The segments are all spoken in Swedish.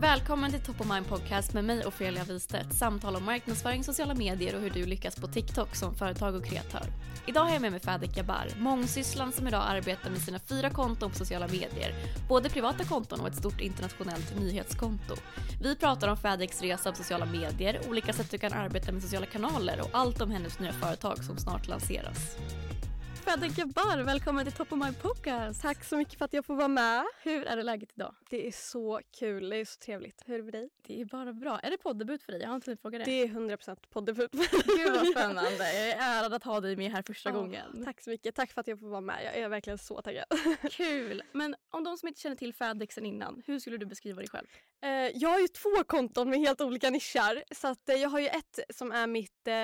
Välkommen till Top of Mind Podcast med mig Ofelia Wistedt. Samtal om marknadsföring, sociala medier och hur du lyckas på TikTok som företag och kreatör. Idag har jag med mig Fadik Jabbar, mångsysslan som idag arbetar med sina fyra konton på sociala medier. Både privata konton och ett stort internationellt nyhetskonto. Vi pratar om Fadiks resa på sociala medier, olika sätt du kan arbeta med sociala kanaler och allt om hennes nya företag som snart lanseras. Fadik Jabbar, välkommen till Top of Mind Podcast. Tack så mycket för att jag får vara med. Hur är det läget idag? Det är så kul, det är så trevligt. Hur är det med dig? Det är bara bra. Är det poddebut för dig? Jag har inte frågat det. Det är 100% poddebut. Gud vad spännande. Jag är ärad att ha dig med här första Ja, gången. Tack så mycket. Tack för att jag får vara med. Jag är verkligen så taggad. Kul! Men om de som inte känner till Fadexen innan, hur skulle du beskriva dig själv? Eh, jag har ju två konton med helt olika nischer. Så att, eh, jag har ju ett som är mitt eh,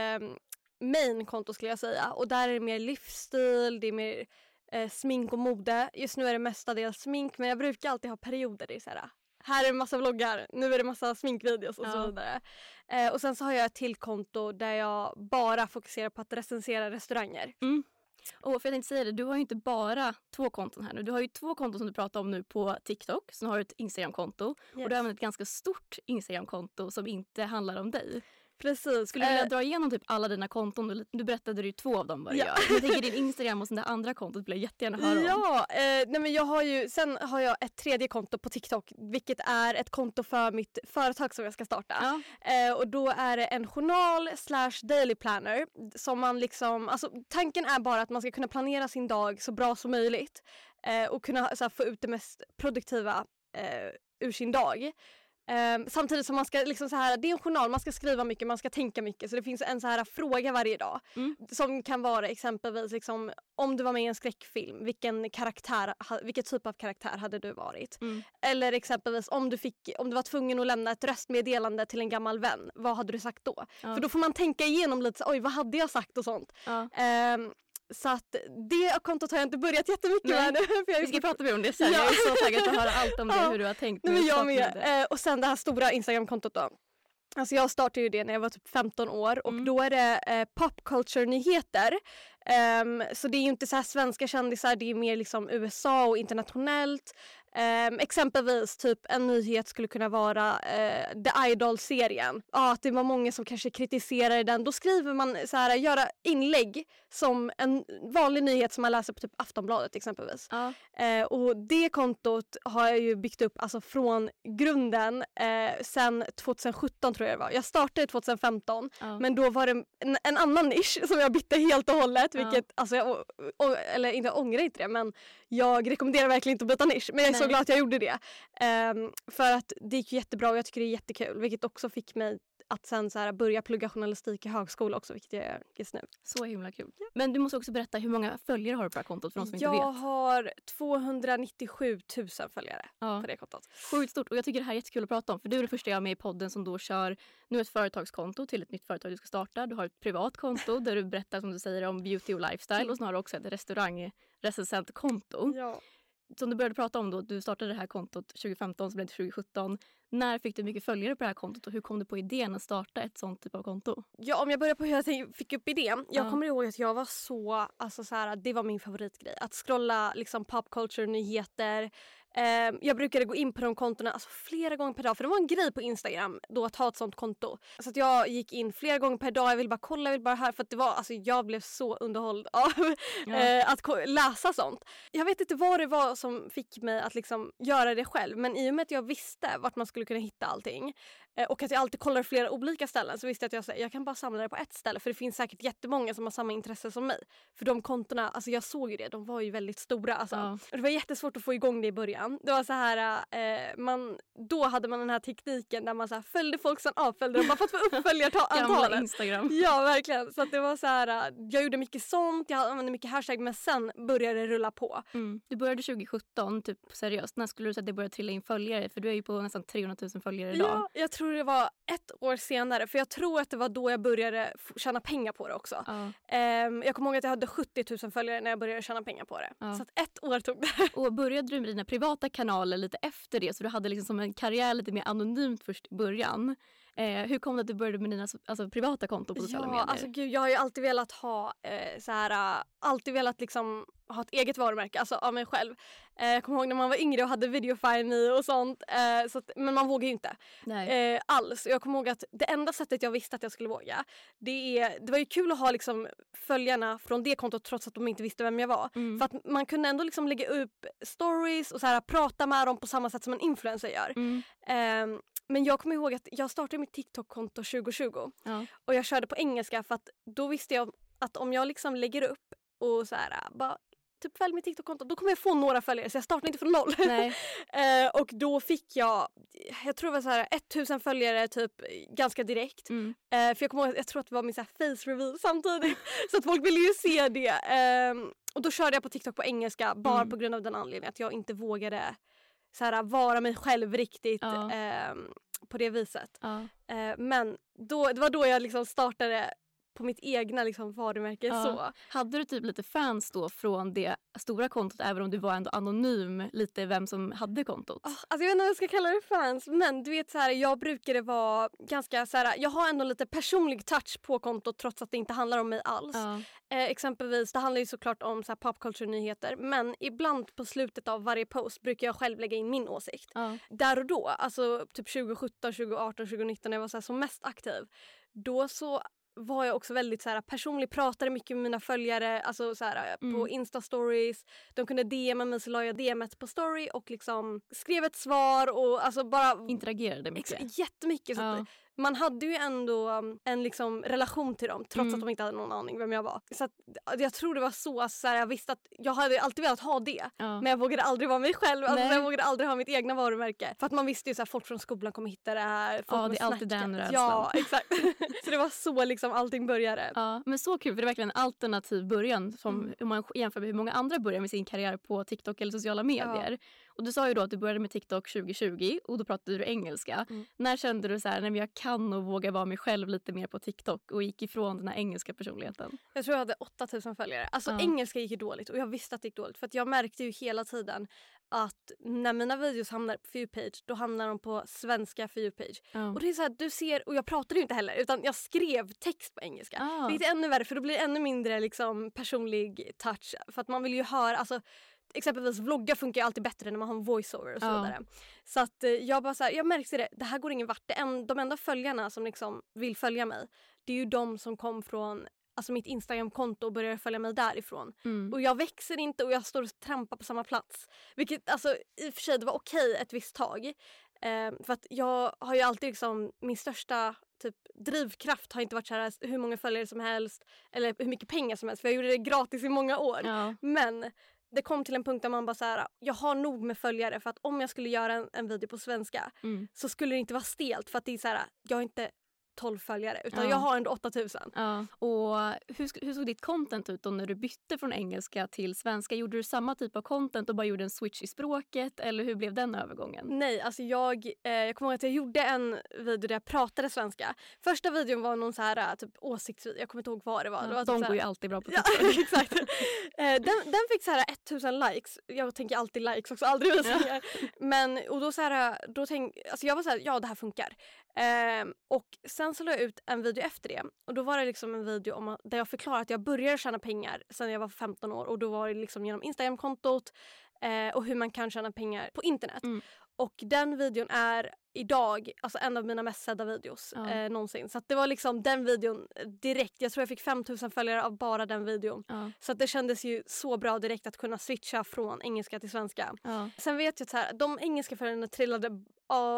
main-konto skulle jag säga. Och där är det mer livsstil, det är mer eh, smink och mode. Just nu är det mestadels smink men jag brukar alltid ha perioder. Det är så här, här är en massa vloggar, nu är det massa sminkvideos och så Ja. vidare. Eh, och sen så har jag ett till konto där jag bara fokuserar på att recensera restauranger. Och för jag tänkte säga det, du har ju inte bara två konton här nu. Du har ju två konton som du pratar om nu på TikTok. Sen har du ett Instagramkonto. Och du har även ett ganska stort Instagramkonto som inte handlar om dig. Precis. Skulle du vilja Eh, dra igenom typ alla dina konton? Du, berättade ju två av dem du Ja. Men Jag tänker din Instagram och sen det andra kontot vill jag jättegärna höra om. Ja, eh, nej men jag har ju, sen har jag ett tredje konto på TikTok vilket är ett konto för mitt företag som jag ska starta. Ja. Eh, och då är det en journal slash daily planner som man liksom, alltså tanken är bara att man ska kunna planera sin dag så bra som möjligt eh, och kunna så här, få ut det mest produktiva eh, ur sin dag. Eh, samtidigt som man ska liksom så här, det är en journal, man ska skriva mycket, man ska tänka mycket så det finns en så här fråga varje dag Mm. som kan vara exempelvis liksom, om du var med i en skräckfilm, vilken karaktär, vilken typ av karaktär hade du varit? Mm. Eller exempelvis om du, fick, om du var tvungen att lämna ett röstmeddelande till en gammal vän, vad hade du sagt då? Ja. För då får man tänka igenom lite, oj vad hade jag sagt och sånt. Ja. Ehm, så att det kontot har jag inte börjat jättemycket Nej. med. För jag Vi ska fort- prata mer om det sen. Ja. Jag är så taggad att höra allt om det, Ja. hur du har tänkt. Nej, men jag med. Eh, och sen det här stora Instagramkontot då. Alltså jag startade ju det när jag var typ 15 år och Mm. då är det eh, popculture-nyheter. Ehm, så det är ju inte så svenska kändisar, det är mer liksom USA och internationellt. Ehm, exempelvis typ en nyhet skulle kunna vara eh, The Idol-serien. Ja, att det var många som kanske kritiserade den. Då skriver man så här, göra inlägg som en vanlig nyhet som man läser på typ Aftonbladet exempelvis. Ja. Eh, och det kontot har jag ju byggt upp alltså från grunden eh, sen 2017 tror jag det var. Jag startade 2015 Ja. men då var det en, en annan nisch som jag bytte helt och hållet. Ja. Vilket, alltså jag, å- å- eller inte jag ångrar inte det men jag rekommenderar verkligen inte att byta nisch. Men jag är så Nej. glad att jag gjorde det. Ehm, för att det gick jättebra och jag tycker det är jättekul vilket också fick mig att sen så här, börja plugga journalistik i högskola också vilket jag gör just nu. Så himla kul. Men du måste också berätta hur många följare har du på det här kontot för de som jag inte vet. har 297 000 följare Ja. på det kontot. Sjukt stort och jag tycker det här är jättekul att prata om för du är den första jag har med i podden som då kör nu ett företagskonto till ett nytt företag du ska starta. Du har ett privat konto där du berättar som du säger om beauty och lifestyle och sen har du också ett restaurangrecensentkonto. Ja. Som du började prata om då, du startade det här kontot 2015 så blev det 2017. När fick du mycket följare på det här kontot och hur kom du på idén att starta ett sånt typ av konto? Ja, om jag börjar på hur jag fick upp idén. Jag Ja. kommer ihåg att jag var så, alltså så här, det var min favoritgrej. Att scrolla liksom popculture-nyheter. Eh, jag brukade gå in på de kontona alltså, flera gånger per dag för det var en grej på Instagram då att ha ett sånt konto. Så att jag gick in flera gånger per dag, jag ville bara kolla, jag ville bara här för att det var, alltså jag blev så underhålld av Ja. eh, att läsa sånt. Jag vet inte vad det var som fick mig att liksom göra det själv men i och med att jag visste vart man skulle kunna hitta allting eh, och att jag alltid kollar flera olika ställen så visste jag att jag, så jag kan bara samla det på ett ställe för det finns säkert jättemånga som har samma intresse som mig. För de kontona, alltså jag såg ju det, de var ju väldigt stora. Alltså. Ja. Det var jättesvårt att få igång det i början. Det var så här, eh, man, då hade man den här tekniken där man så här, följde folk sen avföljde dem bara för att få upp följarantalet. Instagram. Ja verkligen. Så det var så här, äh, jag gjorde mycket sånt, jag använde mycket hashtag men sen började det rulla på. Mm. Du började 2017, typ seriöst. När skulle du säga att det började trilla in följare? För du är ju på nästan 300 000 följare idag. Ja, jag tror det var ett år senare för jag tror att det var då jag började tjäna pengar på det också. Ja. Ehm, jag kommer ihåg att jag hade 70 000 följare när jag började tjäna pengar på det. Ja. Så att ett år tog det. Och började du med dina privata kanaler lite efter det? Så du hade liksom som en karriär lite mer anonymt först i början. Eh, hur kom det att du började med dina alltså, privata konton på sociala Ja, medier? alltså gud, jag har ju alltid velat ha eh, så här, äh, alltid velat liksom ha ett eget varumärke, alltså av mig själv. Eh, jag kommer ihåg när man var yngre och hade videofine och sånt, eh, så att, men man vågar ju inte. Eh, alls. Jag kommer ihåg att det enda sättet jag visste att jag skulle våga, det, är, det var ju kul att ha liksom följarna från det kontot trots att de inte visste vem jag var. Mm. För att man kunde ändå liksom lägga upp stories och så här, prata med dem på samma sätt som en influencer gör. Mm. Men jag kommer ihåg att jag startade mitt TikTok-konto 2020 Ja. och jag körde på engelska för att då visste jag att om jag liksom lägger upp och så här, bara typ följ mitt TikTok-konto då kommer jag få några följare så jag startar inte från noll. Eh, och då fick jag, jag tror det var så här 1000 följare typ ganska direkt. Mm. Eh, för jag kommer ihåg, jag tror att det var min så här face reveal samtidigt. så att folk ville ju se det. Ehm, och då körde jag på TikTok på engelska bara Mm. på grund av den anledningen att jag inte vågade så här, vara mig själv riktigt Ja. ehm, på det viset. Ja. Eh, men då, det var då jag liksom startade på mitt egna liksom, varumärke. Ja. Så. Hade du typ lite fans då från det stora kontot även om du var ändå anonym lite vem som hade kontot? Ah, Alltså jag vet inte om jag ska kalla det fans men du vet så här, jag brukade vara ganska så här, jag har ändå lite personlig touch på kontot trots att det inte handlar om mig alls. Ja. Eh, exempelvis, det handlar ju såklart om så här men ibland på slutet av varje post brukar jag själv lägga in min åsikt. Ja. Där och då, alltså typ 2017, 2018, 2019 när jag var så här som mest aktiv. Då så var jag också väldigt så här, personlig, pratade mycket med mina följare alltså så här, på Mm. Insta-stories. De kunde DMa mig så la jag DMet på story och liksom skrev ett svar och alltså bara Interagerade mycket. Ex- jättemycket. Så Ja. Man hade ju ändå um, en liksom relation till dem trots Mm. att de inte hade någon aning vem jag var. Så att, jag tror det var så, alltså, så här, jag visste att jag hade alltid velat ha det. Ja. Men jag vågade aldrig vara mig själv. Alltså, jag vågade aldrig ha mitt egna varumärke. För att man visste ju att folk från skolan kommer hitta det här. Folk Ja, det är alltid den rädslan. Ja, exakt. så det var så liksom allting började. Ja, men så kul för det är verkligen en alternativ början som Mm. om man jämför med hur många andra börjar med sin karriär på TikTok eller sociala medier. Och du sa ju då att du började med TikTok 2020 och då pratade du engelska. Mm. När kände du så här, men jag kan och vågar vara mig själv lite mer på TikTok och gick ifrån den här engelska personligheten? Jag tror jag hade 8000 följare. Alltså Ja. engelska gick ju dåligt och jag visste att det gick dåligt för att jag märkte ju hela tiden att när mina videos hamnar på For page då hamnar de på svenska For page. Ja. Och det är så här, du ser, och jag pratade ju inte heller utan jag skrev text på engelska. Ah. Vilket är ännu värre för då blir det ännu mindre liksom, personlig touch. För att man vill ju höra, alltså exempelvis vloggar funkar ju alltid bättre när man har en voiceover och så Ja. vidare. Så att eh, jag bara så här, jag märkte det, det här går ingen vart. En, de enda följarna som liksom vill följa mig det är ju de som kom från alltså mitt Instagramkonto och började följa mig därifrån. Mm. Och jag växer inte och jag står och trampar på samma plats. Vilket alltså i och för sig det var okej ett visst tag. Eh, för att jag har ju alltid liksom, min största typ drivkraft har inte varit så här hur många följare som helst eller hur mycket pengar som helst för jag gjorde det gratis i många år. Ja. Men det kom till en punkt där man bara så här, jag har nog med följare för att om jag skulle göra en, en video på svenska Mm. så skulle det inte vara stelt för att det är så här, jag har inte 12 följare utan Ja. jag har ändå 8000. Ja. Och hur, hur såg ditt content ut då när du bytte från engelska till svenska? Gjorde du samma typ av content och bara gjorde en switch i språket eller hur blev den övergången? Nej, alltså jag, eh, jag kommer ihåg att jag gjorde en video där jag pratade svenska. Första videon var någon så här eh, typ åsiktsvideo, jag kommer inte ihåg vad det var. det var Ja, typ de här- går ju alltid bra på Ja, TikTok. exakt. Eh, den, den fick så här 1000 likes. Jag tänker alltid likes också, aldrig visningar. Men och då så här, då tänk, alltså jag var så här, ja det här funkar. Ehm, och sen så la jag ut en video efter det och då var det liksom en video om där jag förklarar att jag började tjäna pengar sen jag var 15 år och då var det liksom genom Instagramkontot eh, och hur man kan tjäna pengar på internet. Mm. Och den videon är idag alltså en av mina mest sedda videos Ja. eh, någonsin. Så det var liksom den videon direkt. Jag tror jag fick 5000 följare av bara den videon. Ja, Så det kändes ju så bra direkt att kunna switcha från engelska till svenska. ja. Sen vet jag att de engelska följarna trillade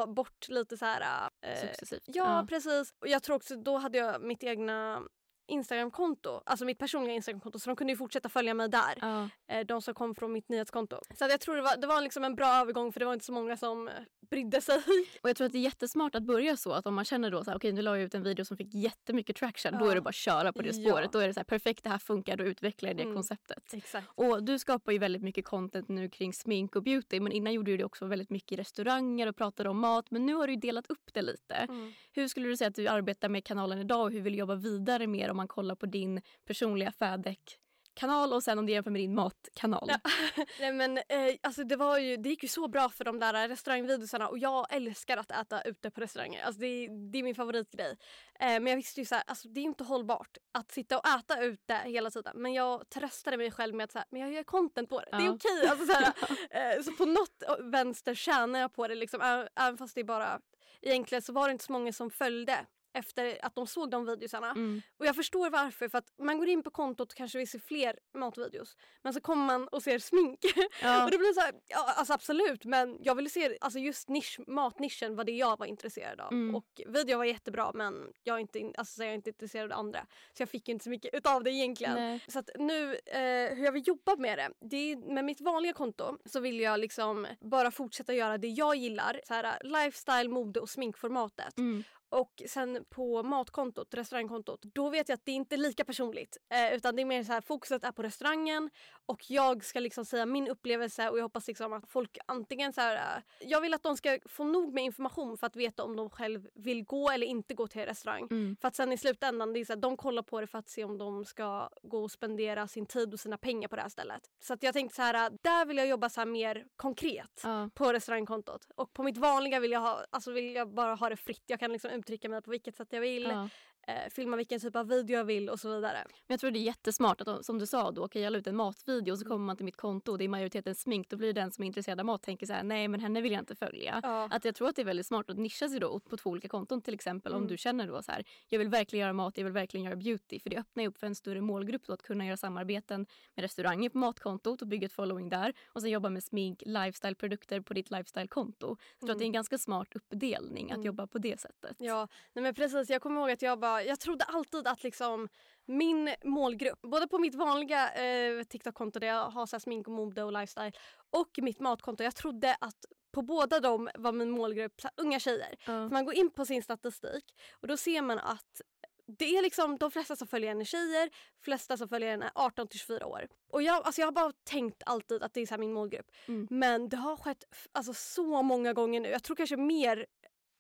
bort lite så här... Eh, Successivt. ja, precis. Och jag tror också då hade jag mitt egna Instagramkonto, alltså mitt personliga Instagramkonto så de kunde ju fortsätta följa mig där. Ja. Eh, de som kom från mitt nyhetskonto. Så jag tror det var, det var liksom en bra övergång för det var inte så många som eh, brydde sig. Och jag tror att det är jättesmart att börja så att om man känner då så här, okej nu la jag ut en video som fick jättemycket traction, då Ja. är det bara att köra på det Ja. spåret. Då är det så här, perfekt det här funkar, då utvecklar jag det Mm. konceptet. Exakt. Och du skapar ju väldigt mycket content nu kring smink och beauty men innan gjorde du det också väldigt mycket i restauranger och pratade om mat men nu har du ju delat upp det lite. Mm. Hur skulle du säga att du arbetar med kanalen idag och hur vill du jobba vidare mer om man kollar på din personliga Fädek kanal och sen om du jämför med din matkanal? Ja. Nej, men, eh, alltså det, var ju, det gick ju så bra för de där restaurangvideorna och jag älskar att äta ute på restauranger. Alltså det, är- det är min favoritgrej. Eh, men jag visste ju så här, alltså det är inte hållbart att sitta och äta ute hela tiden. Men jag tröstade mig själv med att så här, men jag gör content på det. Det är Ja. okej. Alltså, så, här, eh, så på något vänster tjänar jag på det. Liksom, även fast det är bara... Egentligen så var det inte så många som följde efter att de såg de videosarna. Mm. Och jag förstår varför. För att man går in på kontot och kanske vill se fler matvideos. Men så kommer man och ser smink. Ja. och det blir så här, ja alltså absolut men jag ville se, alltså just nisch, matnischen var det jag var intresserad av. Mm. Och videon var jättebra men jag är inte, in- alltså, så jag är inte intresserad av andra. Så jag fick inte så mycket utav det egentligen. Nej. Så att nu, eh, hur jag vill jobba med det, det är, med mitt vanliga konto så vill jag liksom bara fortsätta göra det jag gillar. Så här, lifestyle, mode och sminkformatet. Mm. Och sen på matkontot, restaurangkontot, då vet jag att det inte är lika personligt. Eh, utan det är mer så här, fokuset är på restaurangen och jag ska liksom säga min upplevelse och jag hoppas liksom att folk antingen så här, eh, jag vill att de ska få nog med information för att veta om de själv vill gå eller inte gå till restaurang. Mm. För att sen i slutändan, det är så här, de kollar på det för att se om de ska gå och spendera sin tid och sina pengar på det här stället. Så att jag tänkte så här, eh, där vill jag jobba så här mer konkret Ja. på restaurangkontot. Och på mitt vanliga vill jag, ha, alltså vill jag bara ha det fritt. Jag kan liksom Liksom uttrycka mig på vilket sätt jag vill, Ja eh, filma vilken typ av video jag vill och så vidare. Men jag tror det är jättesmart att om- som du sa då, kan jag la ut en matvideo och så kommer man till mitt konto och det är majoriteten smink. Då blir den som är intresserad av mat tänker så här, nej men henne vill jag inte följa. Ja. Att jag tror att det är väldigt smart att nischa sig då på två olika konton till exempel. Om Mm. du känner då så här, jag vill verkligen göra mat, jag vill verkligen göra beauty. För det öppnar ju upp för en större målgrupp då att kunna göra samarbeten med restauranger på matkontot och bygga ett following där. Och sen jobba med smink, lifestyle-produkter på ditt lifestyle-konto. Jag tror att det är en ganska smart uppdelning att Mm. jobba på det sättet. Ja, nej men precis. Jag kommer ihåg att jag bara, jag trodde alltid att liksom min målgrupp, både på mitt vanliga eh, TikTok-konto där jag har så smink och mode och lifestyle och mitt matkonto, jag trodde att på båda dem var min målgrupp unga tjejer. För man går in på sin statistik och då ser man att det är liksom de flesta som följer henne är tjejer, flesta som följer henne är 18 till 24 år. Och jag, alltså jag har bara tänkt alltid att det är så min målgrupp. Mm. Men det har skett alltså, så många gånger nu. Jag tror kanske mer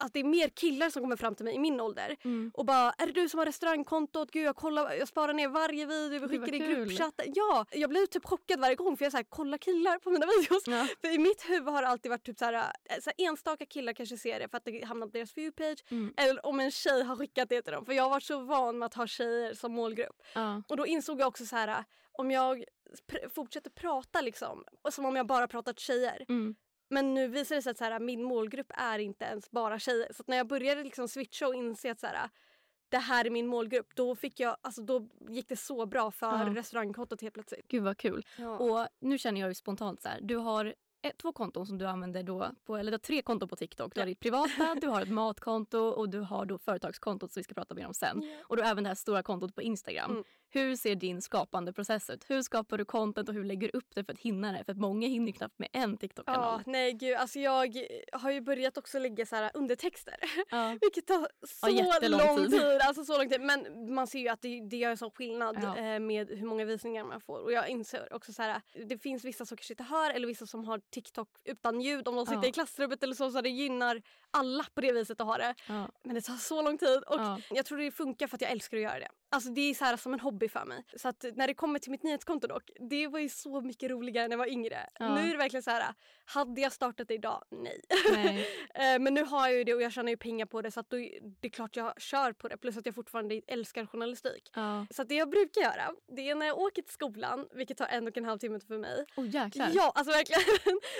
att det är mer killar som kommer fram till mig i min ålder Mm. och bara “är det du som har restaurangkontot? Gud jag kollar, jag sparar ner varje video, vi skickar i gruppchatten”. Ja, jag blir typ chockad varje gång för jag så här, kollar killar på mina videos. Ja. För i mitt huvud har det alltid varit typ så här, eh, så här enstaka killar kanske ser det för att det hamnar på deras viewpage Mm. eller om en tjej har skickat det till dem. För jag varit så van med att ha tjejer som målgrupp. Ja. Och då insåg jag också så här om jag pr- fortsätter prata liksom som om jag bara pratat tjejer. Mm. Men nu visar det sig att så här, min målgrupp är inte ens bara tjejer. Så när jag började liksom switcha och inse att så här, det här är min målgrupp då, fick jag, alltså, då gick det så bra för Ja. restaurangkontot helt plötsligt. Gud vad kul. Ja. Och nu känner jag ju spontant så här, du har ett, två konton som du använder då, på, eller du har tre konton på TikTok. Du har Ja. ditt privata, du har ett matkonto och du har då företagskontot som vi ska prata mer om sen. Och du har även det här stora kontot på Instagram. Mm. Hur ser din skapande process ut? Hur skapar du content och hur lägger du upp det för att hinna det? För att många hinner ju knappt med en TikTok-kanal. Ja, nej gud. Alltså jag har ju börjat också lägga så här undertexter. Ja. Vilket tar så jättelång lång tid. tid. Alltså så lång tid. Men man ser ju att det, det gör en sån skillnad Ja. eh, med hur många visningar man får. Och jag inser också så här, det finns vissa som kanske inte hör eller vissa som har TikTok utan ljud om de sitter Ja. i klassrummet eller så. Så det gynnar alla på det viset att ha det. Ja. Men det tar så lång tid och Ja. jag tror det funkar för att jag älskar att göra det. Alltså det är så här som en hobby för mig. Så att när det kommer till mitt nyhetskonto dock, det var ju så mycket roligare när jag var yngre. Ja. Nu är det verkligen så här, hade jag startat det idag? Nej. Nej. Eh, Men nu har jag ju det och jag tjänar ju pengar på det så att då, det är klart jag kör på det. Plus att jag fortfarande älskar journalistik. Ja. Så att det jag brukar göra, det är när jag åker till skolan, vilket tar en och en halv timme för mig. Oh jäklar. Ja, alltså verkligen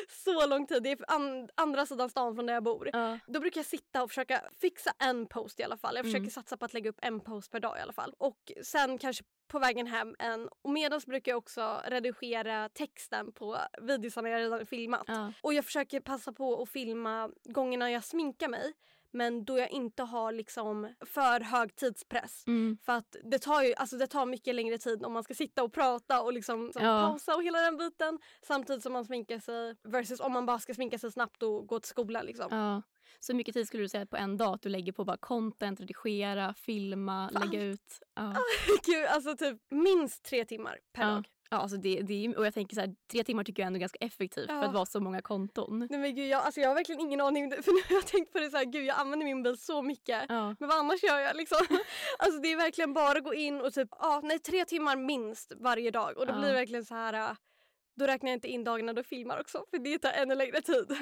så lång tid. Det är an- andra sidan stan från där jag bor. Ja. Då brukar jag sitta och försöka fixa en post i alla fall. Jag försöker Mm. satsa på att lägga upp en post per dag i alla fall. Och sen kanske på vägen hem en. Och medans brukar jag också redigera texten på videosarna jag redan filmat. Ja. Och jag försöker passa på att filma gångerna jag sminkar mig. Men då jag inte har liksom för hög tidspress. Mm. För att det tar ju alltså det tar mycket längre tid om man ska sitta och prata och liksom som Ja. pausa och hela den biten. Samtidigt som man sminkar sig versus om man bara ska sminka sig snabbt och gå till skolan liksom. Ja. Så mycket tid skulle du säga på en dag att du lägger på bara content, redigera, filma, För lägga ut? Ja. Gud, alltså typ minst tre timmar per Ja. dag. Ja, alltså det, det och jag tänker så här, tre timmar tycker jag ändå är ganska effektivt för Ja. att vara så många konton. Nej men gud, jag, alltså jag har verkligen ingen aning. För nu har jag tänkt på det så här, gud jag använder min bil så mycket. Ja. Men vad annars gör jag liksom? alltså det är verkligen bara att gå in och typ, ja nej tre timmar minst varje dag. Och då Ja. blir verkligen så här, äh, då räknar jag inte in dagarna då jag filmar också. För det tar ännu längre tid.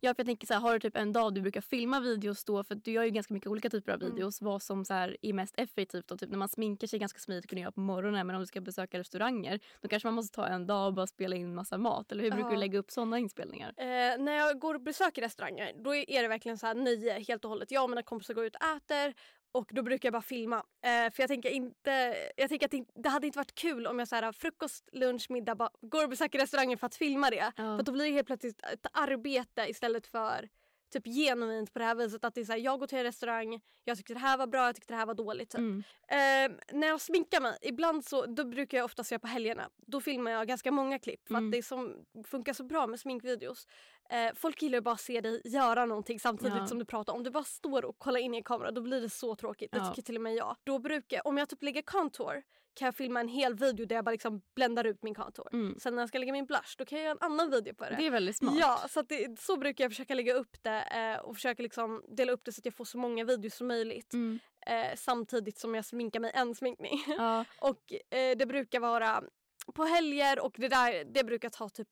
Ja. För jag tänker så här, har du typ en dag du brukar filma videos då, för du gör ju ganska mycket olika typer av Mm. videos, vad som så här är mest effektivt och typ när man sminkar sig ganska smidigt kunna göra på morgonen men om du ska besöka restauranger då kanske man måste ta en dag och bara spela in massa mat eller hur brukar Ja. du lägga upp sådana inspelningar? Eh, när jag går och besöker restauranger då är det verkligen så här nöje helt och hållet. Jag och mina kompisar går ut och äter och då brukar jag bara filma. Eh, för jag tänker inte, jag tänker att det, det hade inte varit kul om jag så här, frukost, lunch, middag bara går och besöker restauranger för att filma det. Ja. För då blir det helt plötsligt ett arbete istället för typ genuint på det här viset. Att det är så här, jag går till en restaurang, jag tyckte det här var bra, jag tyckte det här var dåligt. Typ. Mm. Eh, när jag sminkar mig, ibland så, då brukar jag oftast göra på helgerna. Då filmar jag ganska många klipp för Mm. att det som funkar så bra med sminkvideos. Eh, folk gillar bara att se dig göra någonting samtidigt Ja. som du pratar. Om du bara står och kollar in i en kamera då blir det så tråkigt. Det Ja. tycker till och med jag. Då brukar, om jag typ lägger contour kan jag filma en hel video där jag bara liksom bländar ut min contour. Mm. Sen när jag ska lägga min blush då kan jag göra en annan video på det. Det är väldigt smart. Ja, så, det, så brukar jag försöka lägga upp det eh, och försöka liksom dela upp det så att jag får så många videos som möjligt. Mm. Eh, samtidigt som jag sminkar mig en sminkning. Ja. och eh, det brukar vara på helger och det där det brukar ta typ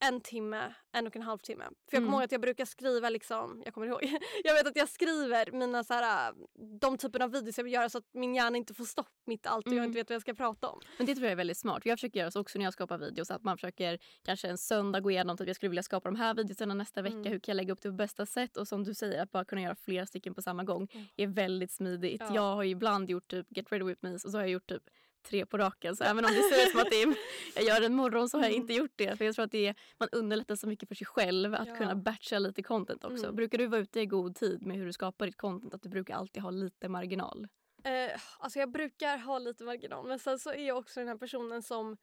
en timme, en och en halv timme. För jag Mm. kommer ihåg att jag brukar skriva liksom, jag kommer ihåg, jag vet att jag skriver mina så här, de typerna av videos jag vill göra så att min hjärna inte får stopp mitt i allt och jag Mm. inte vet vad jag ska prata om. Men det tror jag är väldigt smart. Jag försöker göra så också när jag skapar videos. Att man försöker kanske en söndag gå igenom typ jag skulle vilja skapa de här videorna nästa vecka. Mm. Hur kan jag lägga upp det på bästa sätt? Och som du säger att bara kunna göra flera stycken på samma gång Mm. är väldigt smidigt. Ja. Jag har ibland gjort typ Get ready with me och så har jag gjort typ tre på raken. Så även om det ser ut som att det är, jag gör det en morgon så har jag Mm. inte gjort det. För jag tror att det är, man underlättar så mycket för sig själv att Ja. kunna batcha lite content också. Mm. Brukar du vara ute i god tid med hur du skapar ditt content? Att du brukar alltid ha lite marginal? Eh, alltså jag brukar ha lite marginal men sen så är jag också den här personen som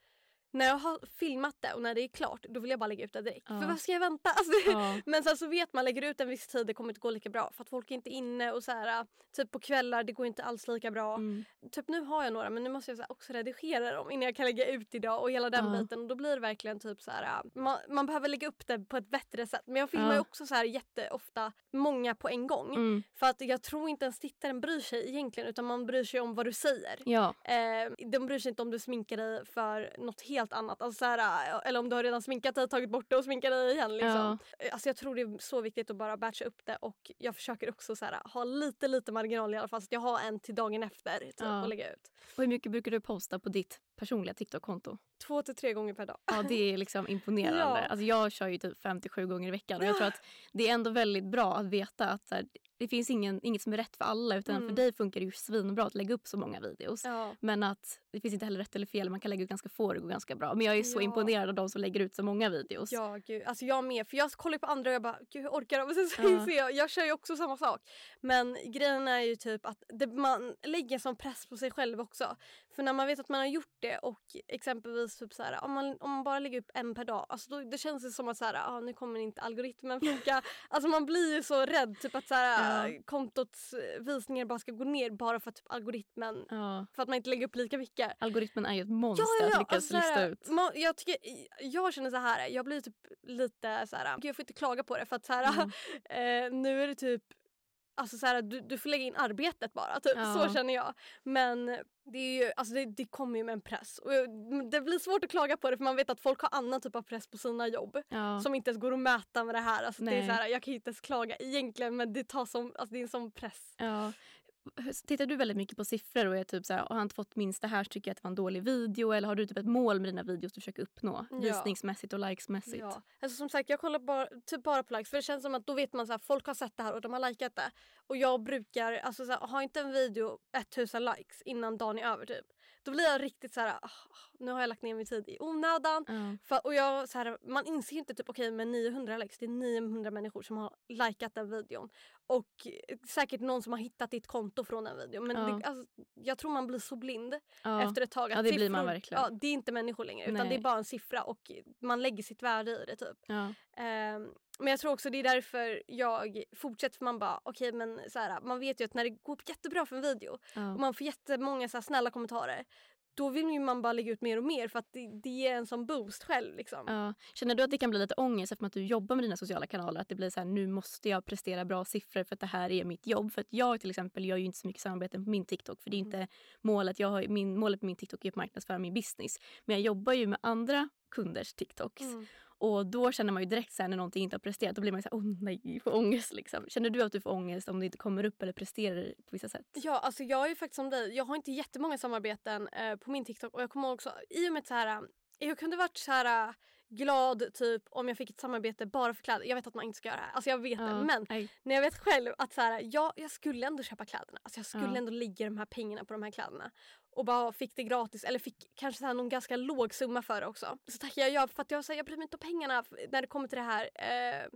när jag har filmat det och när det är klart då vill jag bara lägga ut det direkt. Ja. För vad ska jag vänta? Alltså, Ja. Men sen så vet man lägger ut en viss tid det kommer inte gå lika bra för att folk är inte inne och så här typ på kvällar det går inte alls lika bra. Mm. Typ nu har jag några men nu måste jag här också redigera dem innan jag kan lägga ut idag och hela den Ja. biten och då blir det verkligen typ så här man, man behöver lägga upp det på ett bättre sätt. Men jag filmar ju också så här jätteofta många på en gång Mm. för att jag tror inte ens tittaren bryr sig egentligen utan man bryr sig om vad du säger. Eh, de bryr sig inte om du sminkar dig för något helt annat. Alltså så här, eh, eller om du har redan sminkat dig, tagit bort det och sminkat dig igen. Liksom. Eh, Alltså jag tror det är så viktigt att bara batcha upp det och jag försöker också så här, ha lite lite marginal i alla fall så att jag har en till dagen efter typ, Ja. att lägga ut. Och hur mycket brukar du posta på ditt personliga TikTok-konto? Två till tre gånger per dag. Ja, det är liksom imponerande. Ja. Alltså jag kör ju typ 57 gånger i veckan och jag tror att det är ändå väldigt bra att veta att här, det finns ingen, inget som är rätt för alla utan Mm. för dig funkar det ju svinbra att lägga upp så många videos. Ja. Men att det finns inte heller rätt eller fel, man kan lägga ut ganska få och det går ganska bra. Men jag är så Ja. imponerad av de som lägger ut så många videos. Ja, gud. Alltså jag med. För jag kollar på andra och jag bara, gud hur orkar de? Och sen så Ja. jag, jag kör ju också samma sak. Men grejen är ju typ att det, man lägger sån press på sig själv också. För när man vet att man har gjort det och exempelvis typ så här, om, man, om man bara lägger upp en per dag, alltså då, det känns det som att så här, ah, nu kommer inte algoritmen funka. alltså man blir ju så rädd typ att så här, Ja. kontots eh, visningar bara ska gå ner bara för att typ, algoritmen, Ja. för att man inte lägger upp lika mycket. Algoritmen är ju ett monster att lyckas alltså, lista ut. ma- jag, tycker, jag känner så här, jag blir typ lite så här, jag får inte klaga på det för att så här, Mm. eh, nu är det typ Alltså så här, du, du får lägga in arbetet bara, typ. Ja. så känner jag. Men det, är ju, alltså det, det kommer ju med en press. Och det blir svårt att klaga på det för man vet att folk har annan typ av press på sina jobb. Ja. Som inte ens går att mäta med det här. Alltså det är så här jag kan inte ens klaga egentligen men det, tar som, alltså det är en sån press. Ja. Tittar du väldigt mycket på siffror och är typ så här, har han inte fått minst det här så tycker jag att det var en dålig video eller har du typ ett mål med dina videos du försöker uppnå? Ja. Visningsmässigt och likesmässigt? Ja. Alltså som sagt jag kollar bara, typ bara på likes för det känns som att då vet man att folk har sett det här och de har likat det. Och jag brukar, alltså så här, har inte en video 1000 likes innan dagen är över typ. Då blir jag riktigt så här, ah, nu har jag lagt ner min tid i onödan. Ja. För, och jag, så här, man inser inte typ okej med 900 likes, det är 900 människor som har likat den videon. Och eh, säkert någon som har hittat ditt konto från den videon. Men Ja. det, alltså, jag tror man blir så blind Ja. efter ett tag. Att Ja, det blir man siffror- verkligen. Ja, det är inte människor längre utan Nej. det är bara en siffra och man lägger sitt värde i det typ. Ja. Ehm, men jag tror också det är därför jag fortsätter för man bara okej men så här, man vet ju att när det går jättebra för en video och man får jättemånga så här, snälla kommentarer då vill man bara lägga ut mer och mer för att det, det ger en sån boost själv liksom. Ja. Känner du att det kan bli lite ångest eftersom att du jobbar med dina sociala kanaler? Att det blir så här, nu måste jag prestera bra siffror för att det här är mitt jobb. För att jag till exempel gör ju inte så mycket samarbeten på min TikTok. För det är inte målet. Jag har, min, målet med min TikTok är att marknadsföra min business. Men jag jobbar ju med andra kunders TikToks. Mm. Och då känner man ju direkt så här, när någonting inte har presterat. Då blir man så här, åh nej, får ångest liksom. Känner du att du får ångest om det inte kommer upp eller presterar på vissa sätt? Ja, alltså jag är ju faktiskt som dig. Jag har inte jättemånga samarbeten eh, på min TikTok och jag kommer också i och med så här. eh, Jag kunde varit så här eh, glad typ om jag fick ett samarbete bara för kläder. Jag vet att man inte ska göra det här. Alltså jag vet det. Ja, Men nej. när jag vet själv att så här, ja, jag skulle ändå köpa kläderna. Alltså jag skulle Ja. ändå lägga de här pengarna på de här kläderna. Och bara fick det gratis eller fick kanske så här någon ganska låg summa för det också. Så tackar jag ja för att jag, så här, jag bryr mig inte om pengarna när det kommer till det här. Eh,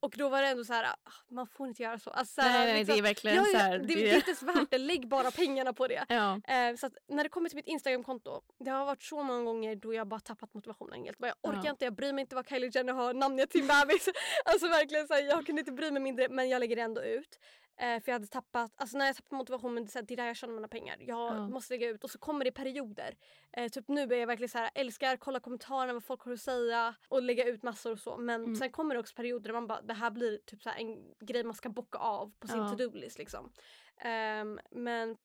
och då var det ändå så här, ah, man får inte göra så. Alltså, så här, Nej, nej, liksom- det är verkligen Ja, så här. det, det är inte ens värt det. Lägg bara pengarna på det. Ja. Eh, så när det kommer till mitt Instagramkonto, det har varit så många gånger då jag bara tappat motivationen helt. Jag orkar Ja. inte, jag bryr mig inte vad Kylie Jenner har namnet till bebis. alltså verkligen så här, jag kunde inte bry mig mindre men jag lägger det ändå ut. Eh, för jag hade tappat, alltså när jag tappar motivationen, det är, där jag tjänar mina pengar. Jag Ja. måste lägga ut och så kommer det perioder. Eh, typ nu är jag verkligen så här, älskar kolla kommentarerna vad folk har att säga och lägga ut massor och så. Men Mm. sen kommer det också perioder där man bara, det här blir typ så här en grej man ska bocka av på sin Ja. to-do-list liksom. Ehm, men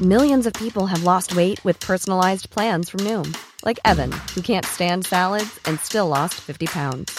Millions of people have lost weight with personalized plans from Noom, like Evan, who can't stand salads and still lost 50 pounds.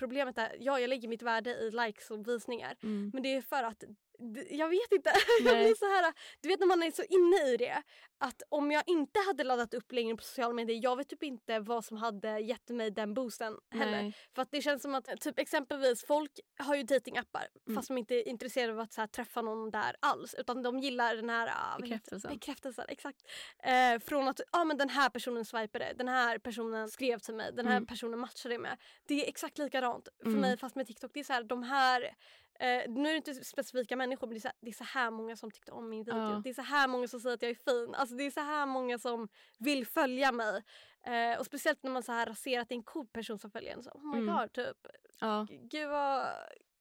problemet är, ja jag lägger mitt värde i likes och visningar. Mm. Men det är för att, jag vet inte, jag blir så här, du vet när man är så inne i det. Att om jag inte hade laddat upp längre på sociala medier, jag vet typ inte vad som hade gett mig den boosten heller. Nej. För att det känns som att typ exempelvis folk har ju datingappar Mm. fast de inte är intresserade av att här, träffa någon där alls. Utan de gillar den här det? Bekräftelsen. Bekräftelsen, exakt. Eh, från att ah, men den här personen swipade, den här personen skrev till mig, den här Mm. personen matchade med. Det är exakt likadant för Mm. mig fast med TikTok. Det är så här, de här Eh, nu är det inte specifika människor men det är, så här, det är så här många som tyckte om min video. Ja. Det är så här många som säger att jag är fin. Alltså det är så här många som vill följa mig. Eh, och speciellt när man så här ser att det är en cool person som följer en. Så, oh my Mm. god, typ. Ja. Gud vad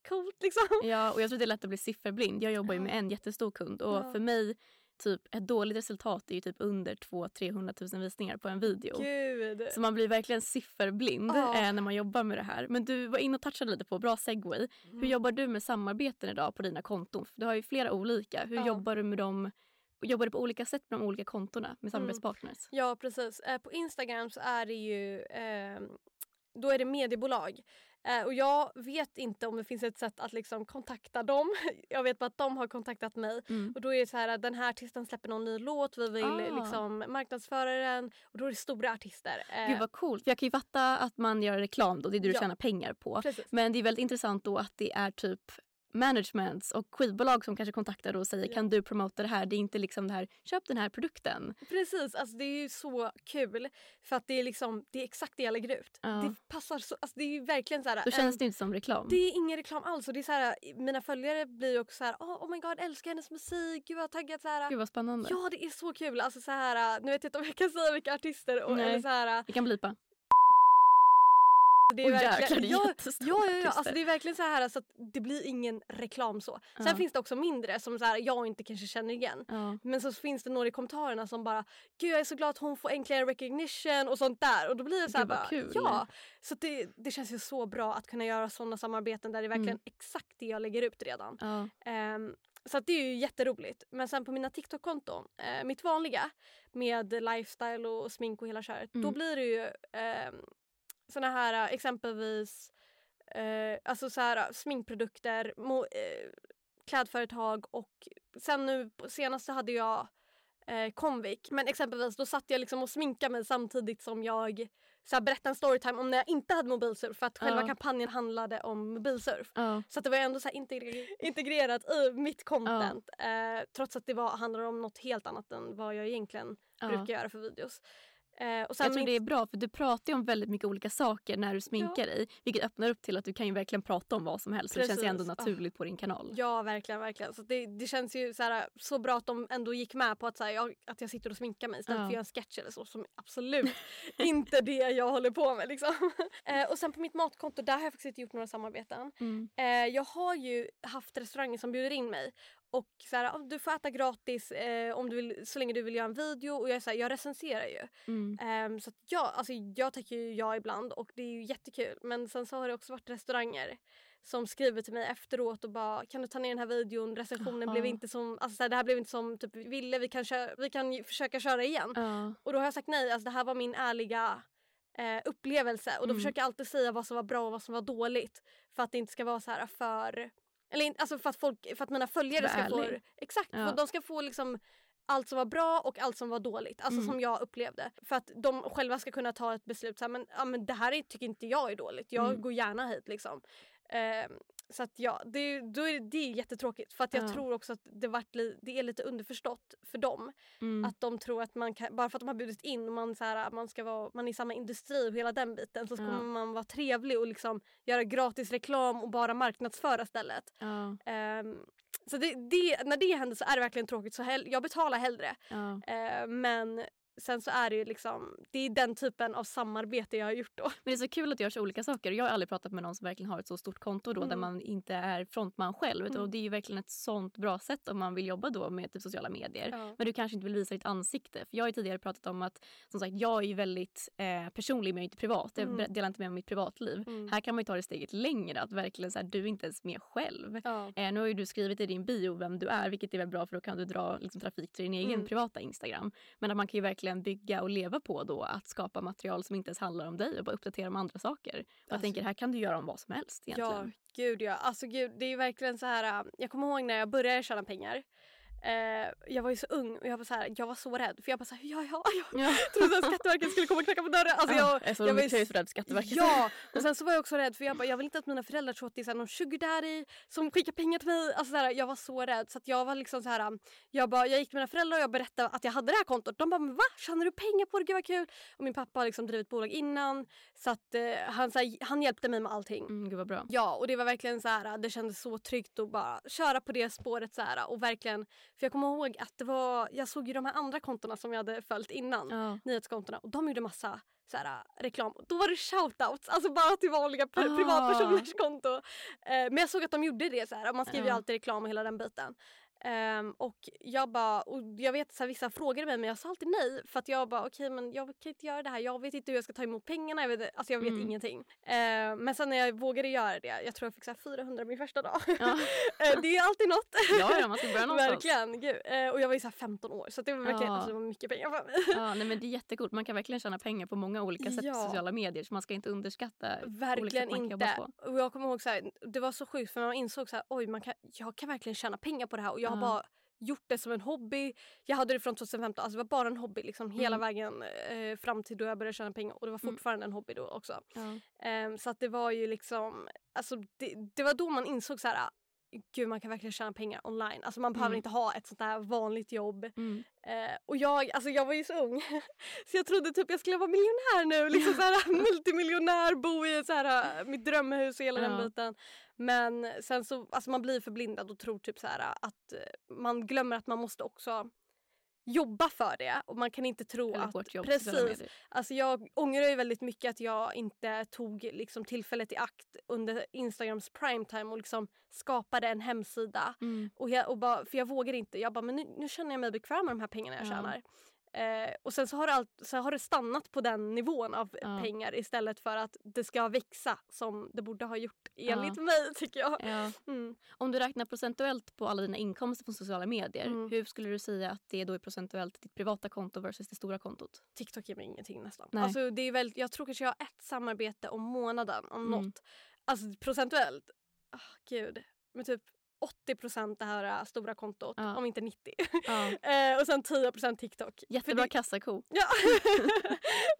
coolt liksom. Ja, och jag tror det är lätt att bli sifferblind. Jag jobbar ju med en jättestor kund och Ja. för mig typ ett dåligt resultat är ju typ under 200-300 000 visningar på en video. Gud. Så man blir verkligen sifferblind Ja. eh, när man jobbar med det här. Men du var inne och touchade lite på, bra segway. Mm. Hur jobbar du med samarbeten idag på dina konton? För Du har ju flera olika. Hur Ja. jobbar du med dem? Jobbar du på olika sätt med de olika kontona Mm. med samarbetspartners? Ja, precis. Eh, på Instagram så är det ju... ehm, då är det mediebolag. Eh, och jag vet inte om det finns ett sätt att liksom kontakta dem. Jag vet bara att de har kontaktat mig. Mm. Och då är det så här att den här artisten släpper någon ny låt, vi vill Ah. liksom marknadsföra den. Och då är det stora artister. Eh, Gud vad coolt. För jag kan ju fatta att man gör reklam då, det är det du Ja. tjänar pengar på. Precis. Men det är väldigt intressant då att det är typ managements och skivbolag som kanske kontaktar och säger Ja. kan du promota det här? Det är inte liksom det här köp den här produkten. Precis, alltså det är ju så kul. För att det är liksom, det är exakt det jag lägger ut. Ja. Det passar så, alltså det är ju verkligen så här. Då känns en- det inte som reklam. Det är ingen reklam alls. Och det är så här, mina följare blir ju också så här, oh, oh my god, älskar hennes musik, gud vad taggad. Så här, Gud vad spännande. Ja, det är så kul. Alltså så här, nu vet jag inte om jag kan säga vilka artister. Och, Nej. eller så här, Vi kan blipa. Det är Åh, verkligen, jäklar, det är ja, ja, ja, ja, alltså det är verkligen så här så att det blir ingen reklam så. Sen Ja. finns det också mindre som så här, jag inte kanske känner igen. Ja. Men så finns det några i kommentarerna som bara “Gud jag är så glad att hon får äntligen recognition” och sånt där. Och då blir det så här bara, kul. ja. Så det, det känns ju så bra att kunna göra sådana samarbeten där det är verkligen Mm. exakt det jag lägger ut redan. Ehm, så det är ju jätteroligt. Men sen på mina TikTok-konton, eh, mitt vanliga med lifestyle och smink och hela köret, då Mm. blir det ju eh, såna här eh, exempelvis eh, alltså så här, sminkprodukter, mo- eh, klädföretag och sen nu senast så hade jag eh, Comvik. Men exempelvis då satt jag liksom och sminkade mig samtidigt som jag så här, berättade en storytime om när jag inte hade mobilsurf för att själva Ja. kampanjen handlade om mobilsurf. Ja. Så det var ändå så integre- integrerat i mitt content. Eh, trots att det var, handlade om något helt annat än vad jag egentligen brukar göra för videos. Eh, och sen Jag tror det är bra för du pratar ju om väldigt mycket olika saker när du sminkar dig. Vilket öppnar upp till att du kan ju verkligen prata om vad som helst. Så det känns ju ändå Precis. Ah. naturligt på din kanal. Ja, verkligen. verkligen. Så det, det känns ju så, här, så bra att de ändå gick med på att, så här, jag, att jag sitter och sminkar mig istället Ja. för att göra en sketch eller så som absolut inte det jag håller på med. Liksom. Eh, och sen på mitt matkonto, där har jag faktiskt inte gjort några samarbeten. Mm. Eh, jag har ju haft restauranger som bjuder in mig och så här, "Ah, du får äta gratis eh, om du vill, så länge du vill göra en video och jag, är så här, jag recenserar ju. Mm. Ehm, så jag, alltså, jag tackar ju ja ibland och det är ju jättekul. Men sen så har det också varit restauranger som skriver till mig efteråt och bara kan du ta ner den här videon, recensionen Aha. blev inte som, alltså så här, det här blev inte som typ, vi ville, vi kan, köra, vi kan försöka köra igen. Ja. Och då har jag sagt nej, alltså det här var min ärliga eh, upplevelse och då Mm. försöker jag alltid säga vad som var bra och vad som var dåligt. För att det inte ska vara så här för, eller alltså för att, folk, för att mina följare ska få, exakt, Ja. de ska få liksom allt som var bra och allt som var dåligt. Alltså Mm. som jag upplevde. För att de själva ska kunna ta ett beslut så här, men, ja, men det här är, tycker inte jag är dåligt. Jag Mm. går gärna hit liksom. Ehm, så att ja, det, då är det, det är jättetråkigt. För att jag Ja. tror också att det, vart li, det är lite underförstått för dem. Mm. Att de tror att man kan, bara för att de har bjudit in och man, så här, man, ska vara, man är i samma industri och hela den biten så Ja. kommer man vara trevlig och liksom göra gratis reklam och bara marknadsföra stället. Ja. Ehm, så det, det, när det händer så är det verkligen tråkigt så hell, jag betalar hellre. Ja. Ehm, men sen så är det ju liksom, det är den typen av samarbete jag har gjort då. Men det är så kul att det görs olika saker. Jag har aldrig pratat med någon som verkligen har ett så stort konto då, där Mm. man inte är frontman själv. Mm. Och det är ju verkligen ett sånt bra sätt om man vill jobba då med typ sociala medier. Ja. Men du kanske inte vill visa ditt ansikte. För jag har ju tidigare pratat om att som sagt, jag är ju väldigt eh, personlig men jag är inte privat. Jag Mm. delar inte med mig av mitt privatliv. Mm. Här kan man ju ta det steget längre. Att verkligen så här, du är inte ens med själv. Ja. Eh, nu har ju du skrivit i din bio vem du är vilket är väl bra för då kan du dra liksom, trafik till din egen Mm. privata Instagram. Men att man kan ju verkligen bygga och leva på då att skapa material som inte ens handlar om dig och bara uppdatera om andra saker. Och jag Alltså- tänker här kan du göra om vad som helst Ja, egentligen. gud ja. Alltså gud, det är verkligen så här. äh, Jag kommer ihåg när jag började tjäna pengar. Eh, jag var ju så ung och jag var så här, jag var så rädd för jag bara så här, ja ja, jag Ja. trodde att Skatteverket skulle komma och knacka på dörren. Alltså jag, jag är så, jag var ju så rädd för Skatteverket. Ja, och sen så var jag också rädd för jag bara, jag vill inte att mina föräldrar tror att det är så här någon sugar daddy som skickar pengar till mig. Alltså så här, jag var så rädd så att jag var liksom så här, jag, bara, jag gick till mina föräldrar och jag berättade att jag hade det här kontot. De bara, men va? Tjänar du pengar på det? Gud vad kul. Och min pappa har liksom drivit bolag innan så att eh, han, så han hjälpte mig med allting. Mm, gud vad bra. Ja, och det var verkligen så här, det kändes så tryggt att bara köra på det spåret så här och verkligen, för jag kommer ihåg att det var, jag såg ju de här andra kontona som jag hade följt innan, Ja. nyhetskontona och de gjorde massa så här, reklam. Då var det shoutouts, alltså bara till vanliga pri- Ah. privatpersoners konto. Eh, men jag såg att de gjorde det så här och man skriver ju Ja. alltid reklam och hela den biten. Um, och jag bara, och jag vet att vissa frågade mig men jag sa alltid nej för att jag bara okej okay, men jag kan inte göra det här, jag vet inte hur jag ska ta emot pengarna, jag vet, alltså jag vet mm. ingenting. Uh, men sen när jag vågade göra det, jag tror jag fick så 400 min första dag. Ja. uh, det är alltid något. Ja, ja man ska börja någonstans. verkligen. Uh, och jag var ju så 15 år så det var verkligen ja. alltså, det var mycket pengar för mig. ja, nej, men det är jättekult, man kan verkligen tjäna pengar på många olika sätt ja. på sociala medier så man ska inte underskatta Verkligen inte. Och jag kommer ihåg så här, det var så sjukt för man insåg så här, oj man kan, jag kan verkligen tjäna pengar på det här och jag har bara gjort det som en hobby. Jag hade det från 2015, alltså det var bara en hobby liksom hela mm. vägen eh, fram till då jag började tjäna pengar och det var mm. fortfarande mm. en hobby då också. Ja. Eh, så att det var ju liksom, alltså det, det var då man insåg så här gud man kan verkligen tjäna pengar online. Alltså man behöver mm. inte ha ett sånt där vanligt jobb. Mm. Eh, och jag, alltså jag var ju så ung så jag trodde typ jag skulle vara miljonär nu. Liksom så här, multimiljonär, bo i så här, mitt drömhus och hela ja. den biten. Men sen så, alltså man blir förblindad och tror typ så här att man glömmer att man måste också jobba för det och man kan inte tro Eller att... Jobb, precis. Alltså jag ångrar ju väldigt mycket att jag inte tog liksom tillfället i akt under Instagrams primetime och liksom skapade en hemsida. Mm. Och jag, och bara, för jag vågar inte. Jag bara, men nu, nu känner jag mig bekväm med de här pengarna jag ja. tjänar. Eh, och sen så har, det allt, så har det stannat på den nivån av ja. pengar istället för att det ska växa som det borde ha gjort enligt ja. mig tycker jag. Ja. Mm. Om du räknar procentuellt på alla dina inkomster från sociala medier, mm. hur skulle du säga att det är då är procentuellt ditt privata konto versus det stora kontot? TikTok ger mig ingenting nästan. Nej. Alltså, det är väl, jag tror kanske jag har ett samarbete om månaden om mm. något. Alltså procentuellt, oh, gud, men typ 80 det här äh, stora kontot, ja. om inte 90. Ja. eh, och sen 10% TikTok. Jättebra det... kassako. Ja,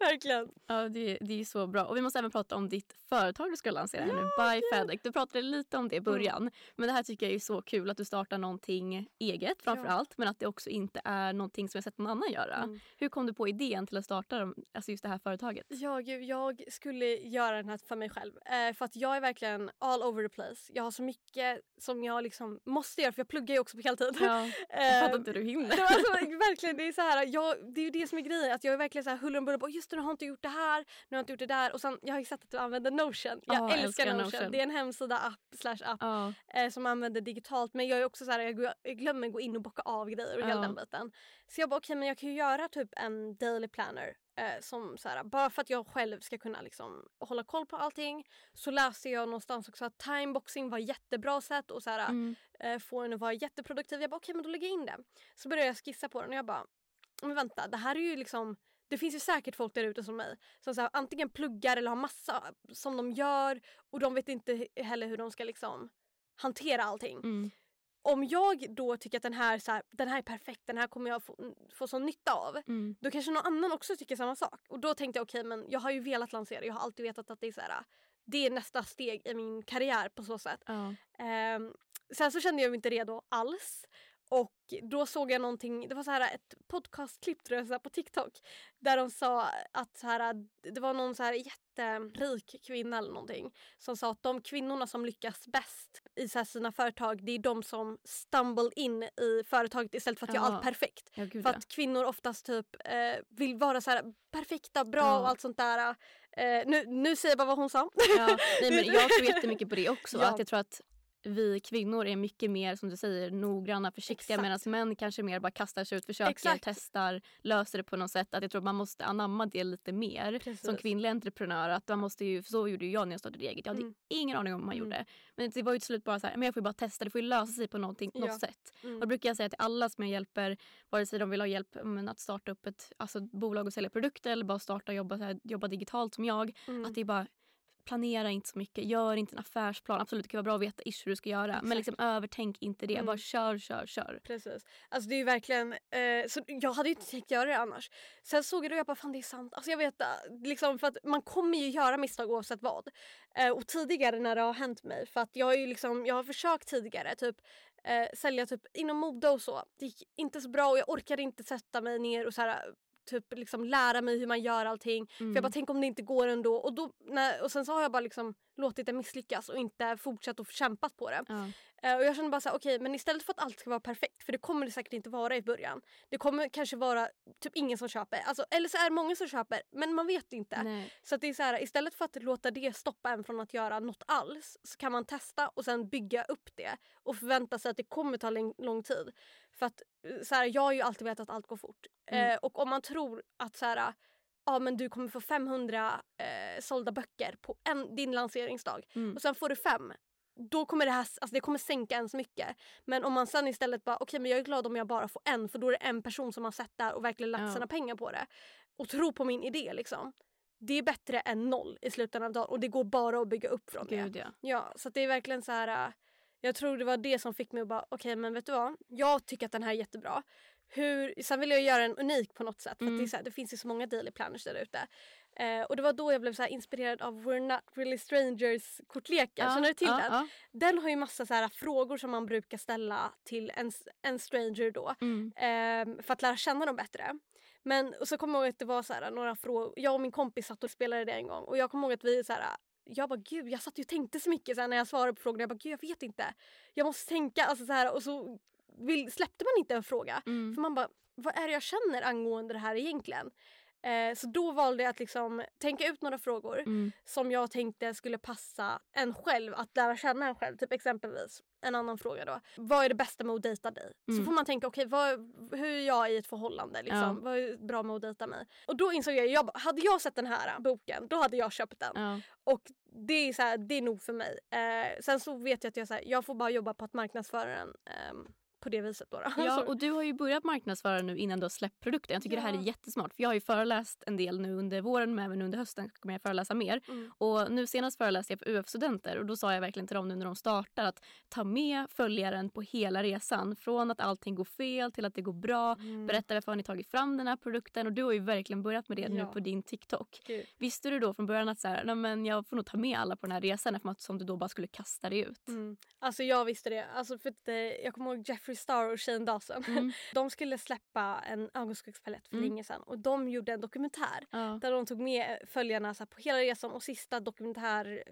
verkligen. Ja, det, det är så bra. Och vi måste även prata om ditt företag du ska lansera ja, nu, By. Fedec. Du pratade lite om det i början. Mm. Men det här tycker jag är så kul att du startar någonting eget framför ja. allt. Men att det också inte är någonting som jag sett någon annan göra. Mm. Hur kom du på idén till att starta alltså just det här företaget? Ja, gud, jag skulle göra den här för mig själv. Eh, för att jag är verkligen all over the place. Jag har så mycket som jag liksom måste göra för jag pluggar ju också på heltid. Ja, jag fattar inte hur du hinner. alltså, verkligen, det är så här, jag, det är ju det som är grejen. Att jag är verkligen så här huller om buller just det, nu har inte gjort det här, nu har jag inte gjort det där. Och sen, jag har ju sett att du använder Notion. Jag oh, älskar, Notion. Notion. Det är en hemsida, app, slash app oh. eh, som använder digitalt. Men jag är också så här, jag, jag glömmer gå in och bocka av grejer och oh. hela den biten. Så jag bara okej okay, men jag kan ju göra typ en daily planner Eh, som så här, bara för att jag själv ska kunna liksom, hålla koll på allting så läste jag någonstans också att timeboxing var jättebra sätt att så här, mm. eh, få en att vara jätteproduktiv. Jag bara okej okay, men då lägger jag in det. Så började jag skissa på den och jag bara men vänta det här är ju liksom det finns ju säkert folk där ute som mig som så här, antingen pluggar eller har massa som de gör och de vet inte heller hur de ska liksom hantera allting. Mm om jag då tycker att den här, så här, den här är perfekt, den här kommer jag få, få sån nytta av. Mm. Då kanske någon annan också tycker samma sak. Och då tänkte jag okej okay, men jag har ju velat lansera, jag har alltid vetat att det är så här, det är nästa steg i min karriär på så sätt. Ja. Um, sen så kände jag mig inte redo alls. Och då såg jag någonting, det var så här ett podcastklipp tror jag så på TikTok där de sa att så här, det var någon så här jätterik kvinna eller någonting som sa att de kvinnorna som lyckas bäst i så sina företag det är de som stumble in i företaget istället för att ja. göra allt perfekt. Ja, för att kvinnor oftast typ eh, vill vara så här perfekta, bra ja. och allt sånt där. Eh, nu, nu säger jag bara vad hon sa. Ja, nej, men jag tror jättemycket på det också. Att jag tror att vi kvinnor är mycket mer som du säger noggranna, försiktiga medan män kanske mer bara kastar sig ut, försöker, Exakt. testar, löser det på något sätt. Att jag tror man måste anamma det lite mer Precis. som kvinnlig entreprenör. Att man måste ju, så gjorde jag när jag startade eget. Jag hade mm. ingen aning om hur man mm. gjorde. Men det var ju till slut bara så här, men jag får ju bara testa, det får ju lösa sig på någonting, ja. något sätt. Mm. Och då brukar jag säga till alla som jag hjälper, vare sig de vill ha hjälp men, att starta upp ett alltså, bolag och sälja produkter eller bara starta och jobba, så här, jobba digitalt som jag. Mm. Att det är bara planera inte så mycket, gör inte en affärsplan. Absolut det kan vara bra att veta ish hur du ska göra Exakt. men liksom övertänk inte det. Mm. Bara kör, kör, kör. Precis. Alltså det är verkligen, eh, så jag hade ju inte tänkt göra det annars. Sen såg jag det och jag bara fan det är sant. Alltså jag vet eh, liksom för att man kommer ju göra misstag oavsett vad. Eh, och tidigare när det har hänt mig för att jag har ju liksom, jag har försökt tidigare typ eh, sälja typ inom mode och så. Det gick inte så bra och jag orkade inte sätta mig ner och så här typ liksom lära mig hur man gör allting. För jag bara Mm. tänk om det inte går ändå. Och, då, när, och sen så har jag bara liksom låtit det misslyckas och inte fortsatt att kämpat på det. Ja. Eh, och jag känner bara så här, okej men istället för att allt ska vara perfekt, för det kommer det säkert inte vara i början. Det kommer kanske vara typ ingen som köper, alltså, eller så är det många som köper men man vet inte. Nej. Så det är så här, istället för att låta det stoppa en från att göra något alls så kan man testa och sen bygga upp det och förvänta sig att det kommer ta lång tid. För att eh, så här, jag har ju alltid vetat att allt går fort. Mm. Eh, och om man tror att så här, ja men du kommer få 500 eh, sålda böcker på en, din lanseringsdag Mm. och sen får du fem. Då kommer det här alltså det kommer sänka en så mycket. Men om man sen istället bara okej men jag är glad om jag bara får en för då är det en person som har sett det här och verkligen lagt Ja. sina pengar på det. Och tror på min idé liksom. Det är bättre än noll i slutändan av dagen och det går bara att bygga upp från Gud det. ja. Ja, så det är verkligen så här. Jag tror det var det som fick mig att bara okej men vet du vad? Jag tycker att den här är jättebra. Hur, sen vill jag göra den unik på något sätt för det, Mm. så här, det finns ju så många daily planners där ute. Eh, och det var då jag blev så inspirerad av We're Not Really Strangers kortleken. Känner du till ja, den? Ja. Den har ju massa så här frågor som man brukar ställa till en, en stranger då. Mm. ehm, för att lära känna dem bättre. Men och så kommer jag ihåg att det var så här, några frågor. Jag och min kompis satt och spelade det en gång och jag kommer ihåg att vi så här, jag bara gud jag satt ju och tänkte så mycket så när jag svarade på frågorna. Jag bara gud jag vet inte. Jag måste tänka. Alltså, så här, och så vill, släppte man inte en fråga. Mm. För man bara vad är det jag känner angående det här egentligen? Eh, så då valde jag att liksom tänka ut några frågor Mm. som jag tänkte skulle passa en själv att lära känna en själv. Typ exempelvis en annan fråga då. Vad är det bästa med att dejta dig? Så Mm. får man tänka okej vad, hur är jag i ett förhållande? Liksom? Ja. Vad är bra med att dejta mig? Och då insåg jag, jag hade jag sett den här boken då hade jag köpt den. Ja. Och det är, så här, det är nog för mig. Eh, sen så vet jag att jag, så här, jag får bara jobba på att marknadsföra den ehm, på det viset. Då, då. Ja, Så- och du har ju börjat marknadsföra nu innan du har släppt produkten. Jag tycker det här är Ja. jättesmart. För jag har ju föreläst en del nu under våren men även under hösten kommer jag föreläsa mer. Mm. Och nu senast föreläste jag för UF-studenter och då sa jag verkligen till dem nu när de startar att ta med följaren på hela resan. Från att allting går fel till att det går bra. Mm. Berätta varför har ni tagit fram den här produkten och du har ju verkligen börjat med det nu Ja. på din TikTok. Gud. Visste du då från början att så här, "Nej, men jag får nog ta med alla på den här resan eftersom att som du då bara skulle kasta dig ut? Mm. Alltså jag visste det. Alltså för att, eh, jag kommer ihåg Jeffree Star och Shane Dawson. Mm. De skulle släppa en ögonskuggspalett för Mm. länge sedan och de gjorde en dokumentär Ja. där de tog med följarna så här, på hela resan och sista dokumentär,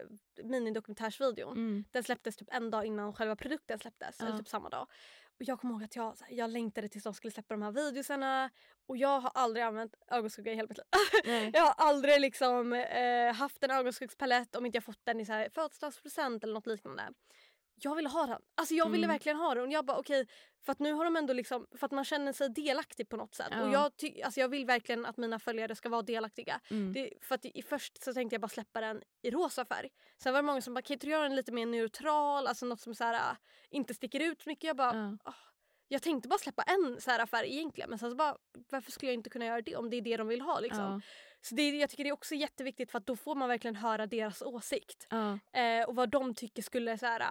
minidokumentärsvideon Mm. den släpptes typ en dag innan själva produkten släpptes, Ja. eller typ samma dag. Och jag kommer ihåg att jag, här, jag längtade tills de skulle släppa de här videosarna och jag har aldrig använt ögonskugga i hela mitt liv. Jag har aldrig liksom eh, haft en ögonskuggspalett om inte jag fått den i så här födelsedagspresent eller något liknande. Jag ville ha den. Alltså jag ville Mm. verkligen ha den. Och jag bara okej, för att nu har de ändå liksom, för att man känner sig delaktig på något sätt. Ja. Och jag, ty- alltså jag vill verkligen att mina följare ska vara delaktiga. Mm. Det, för att i, först så tänkte jag bara släppa den i rosa färg. Sen var det många som bara kan inte du göra den lite mer neutral, alltså något som så här, äh, inte sticker ut så mycket. Jag bara, Ja. "Ah." jag tänkte bara släppa en så här färg egentligen men sen så bara varför skulle jag inte kunna göra det om det är det de vill ha liksom. Ja. Så det, jag tycker det är också jätteviktigt för att då får man verkligen höra deras åsikt. Ja. Eh, och vad de tycker skulle så här,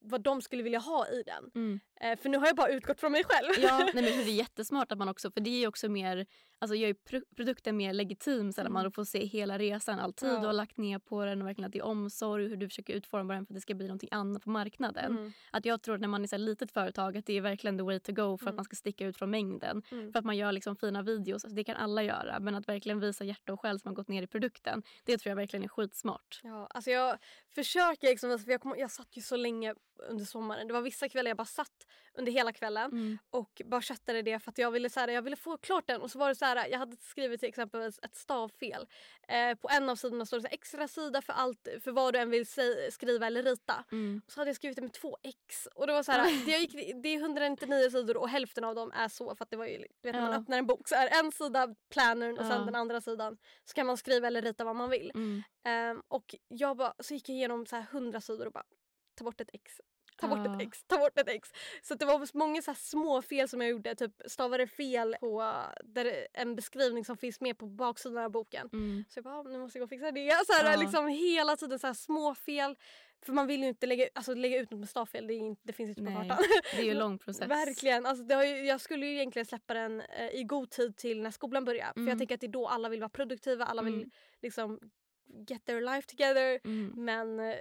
vad de skulle vilja ha i den. Mm. Eh, för nu har jag bara utgått från mig själv. Ja, nej, men det är jättesmart att man också, för det är också mer, alltså gör ju pro- produkten mer legitim så att man får se hela resan, all tid Mm. Ja. du har lagt ner på den och verkligen att det är omsorg och hur du försöker utforma den för att det ska bli någonting annat på marknaden. Mm. Att jag tror att när man är så litet företag att det är verkligen the way to go för att Mm. man ska sticka ut från mängden. Mm. För att man gör liksom fina videos, alltså det kan alla göra. Men att verkligen visa hjärta och själ som har gått ner i produkten, det tror jag verkligen är skitsmart. Ja, alltså jag försöker liksom, visa- för jag, kom, jag satt ju så länge under sommaren. Det var vissa kvällar jag bara satt under hela kvällen Mm. och bara chattade det för att jag ville, så här, jag ville få klart den. Och så var det så här, jag hade skrivit till exempel ett stavfel. Eh, på en av sidorna står det så här, extra sida för allt, för vad du än vill säga, skriva eller rita. Mm. Och så hade jag skrivit det med två x. Och det var så här, det, gick, det är 199 sidor och hälften av dem är så för att det var ju, du vet när man Ja. öppnar en bok så är en sida plannern och sen Ja. den andra sidan så kan man skriva eller rita vad man vill. Mm. Ehm, och jag bara, så gick jag igenom så här 100 sidor och bara ta bort ett x. Ta bort ett x, ta bort ett x. Så det var många så små fel som jag gjorde. Typ stavade fel på där en beskrivning som finns med på baksidan av boken. Mm. Så jag bara, "Ah, nu måste jag gå och fixa det. Så här, Ja. liksom hela tiden så här små fel. För man vill ju inte lägga, alltså, lägga ut något med stavfel, det, är inte, det finns inte på Nej, kartan. Det är ju en lång process. Verkligen. Alltså, det har ju, jag skulle ju egentligen släppa den eh, i god tid till när skolan börjar. För Mm. jag tänker att det är då alla vill vara produktiva, alla vill Mm. liksom get their life together. Mm. Men eh,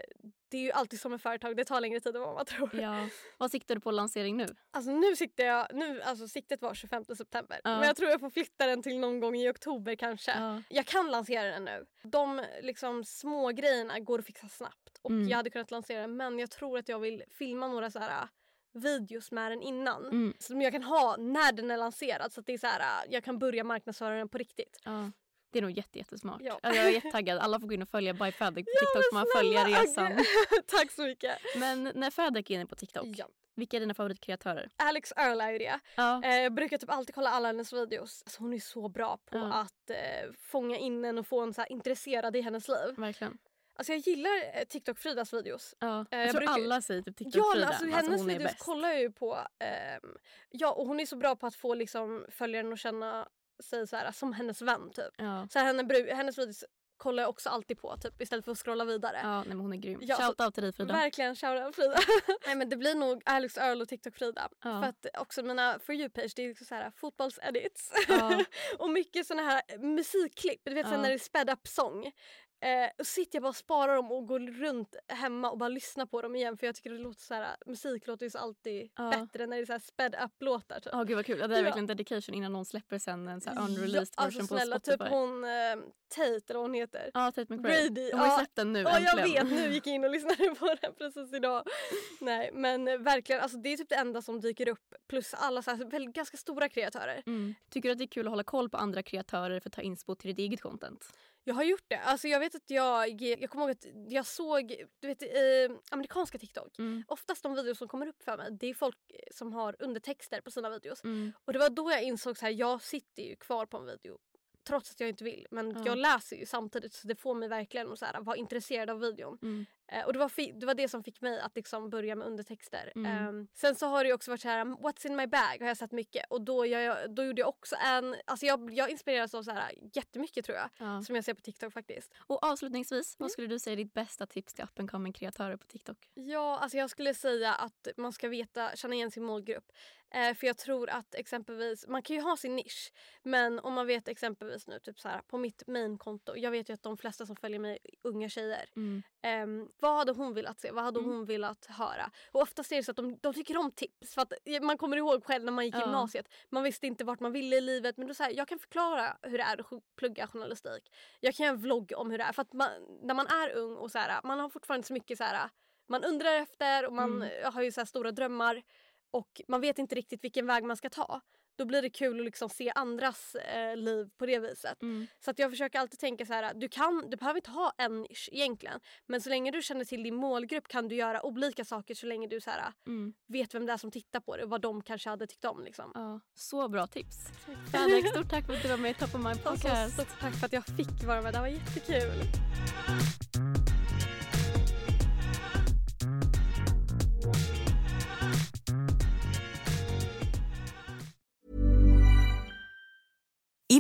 det är ju alltid som med företag, det tar längre tid än vad man tror. Ja. Vad siktar du på lansering nu? Alltså nu siktar jag, nu, alltså siktet var 25 september. Ja. Men jag tror jag får flytta den till någon gång i oktober kanske. Ja. Jag kan lansera den nu. De liksom små grejerna går att fixa snabbt och Mm. jag hade kunnat lansera den men jag tror att jag vill filma några så här äh, videos med den innan. Mm. Som jag kan ha när den är lanserad så att det är så här, äh, jag kan börja marknadsföra den på riktigt. Ja. Det är nog jätte, jättesmart. Ja. Alltså, jag är jättetaggad. Alla får gå in och följa By Fadik på TikTok så man följer resan. Tack så mycket. Men när Fadik är inne på TikTok, Ja. vilka är dina favoritkreatörer? Alex Earl är ju det. Ja. Eh, jag brukar typ alltid kolla alla hennes videos. Alltså hon är så bra på Ja. att eh, fånga in en och få en så intresserad i hennes liv. Verkligen. Alltså jag gillar eh, TikTok-Fridas videos. Ja. Eh, Jag jag tror brukar- alla säger typ Ja, TikTok-Frida. men alltså, hennes hon är videos kollar jag ju på. ehm, ja, och hon är så bra på att få liksom, följaren att känna sig så här, som hennes vän typ. Ja. Så här, henne, hennes videos kollar jag också alltid på typ, istället för att scrolla vidare. ja, nej men hon är grym. Ja, Shoutout till dig Frida. Verkligen, shoutout Frida. Nej men det blir nog Alex Earl och TikTok Frida. Ja. För att också mina For You-page det är liksom så här fotbollsedits. Ja. och mycket såna här musikklipp. Du vet Ja. när det är sped up sång. Eh, och sitter jag bara och sparar dem och går runt hemma och bara lyssnar på dem igen för jag tycker det låter så här, musik låter ju alltid Ja. bättre när det är så här sped up låtar. Typ. Ja gud vad kul. Ja, det är Ja. verkligen dedication innan någon släpper sen en så här unreleased ja, version alltså på snälla, Spotify. typ hon eh, Tate eller vad hon heter. Ja, Tate McRae. Grady, Hon har ju släppt den nu Ja jag äntligen. vet, nu gick jag in och lyssnade på den precis idag. Nej men eh, verkligen, alltså, det är typ det enda som dyker upp. Plus alla så här, ganska stora kreatörer. Mm. Tycker du att det är kul att hålla koll på andra kreatörer för att ta inspo till ditt eget content? Jag har gjort det. Alltså jag vet att jag, jag kommer ihåg att jag såg, du vet eh, amerikanska TikTok. Mm. Oftast de videos som kommer upp för mig det är folk som har undertexter på sina videos. Mm. Och det var då jag insåg så här, jag sitter ju kvar på en video trots att jag inte vill. Men Ja. jag läser ju samtidigt så det får mig verkligen att så här, vara intresserad av videon. Mm. Eh, och det var, det var det som fick mig att liksom börja med undertexter. Mm. Ehm, sen så har det också varit så här, what's in my bag har jag sett mycket. Och då, jag, då gjorde jag också en, alltså jag, jag inspireras av så här jättemycket tror jag. Ja. Som jag ser på TikTok faktiskt. Och avslutningsvis, Mm. vad skulle du säga är ditt bästa tips till and coming kreatörer på TikTok? Ja, alltså jag skulle säga att man ska veta, känna igen sin målgrupp. Eh, för jag tror att exempelvis, man kan ju ha sin nisch. Men om man vet exempelvis nu, typ så här, på mitt main-konto. Jag vet ju att de flesta som följer mig är unga tjejer. Mm. Ehm, vad hade hon velat se? Vad hade Mm. hon velat höra? Och oftast är det så att de, de tycker om tips. För att man kommer ihåg själv när man gick i Ja. gymnasiet. Man visste inte vart man ville i livet. Men då så här, jag kan förklara hur det är att plugga journalistik. Jag kan göra en vlogg om hur det är. För att man, när man är ung och så här, man har fortfarande så mycket så här, man undrar efter och man Mm. har ju så stora drömmar. Och man vet inte riktigt vilken väg man ska ta. Då blir det kul att liksom se andras eh, liv på det viset. Mm. Så att jag försöker alltid tänka så här, du, kan, du behöver inte ha en nisch egentligen. Men så länge du känner till din målgrupp kan du göra olika saker så länge du så här, Mm. vet vem det är som tittar på det och vad de kanske hade tyckt om. Liksom. Ja, så bra tips. Fredrik, stort tack för att du var med i Top of Mind Alltså, Podcast. stort tack för att jag fick vara med, det var jättekul.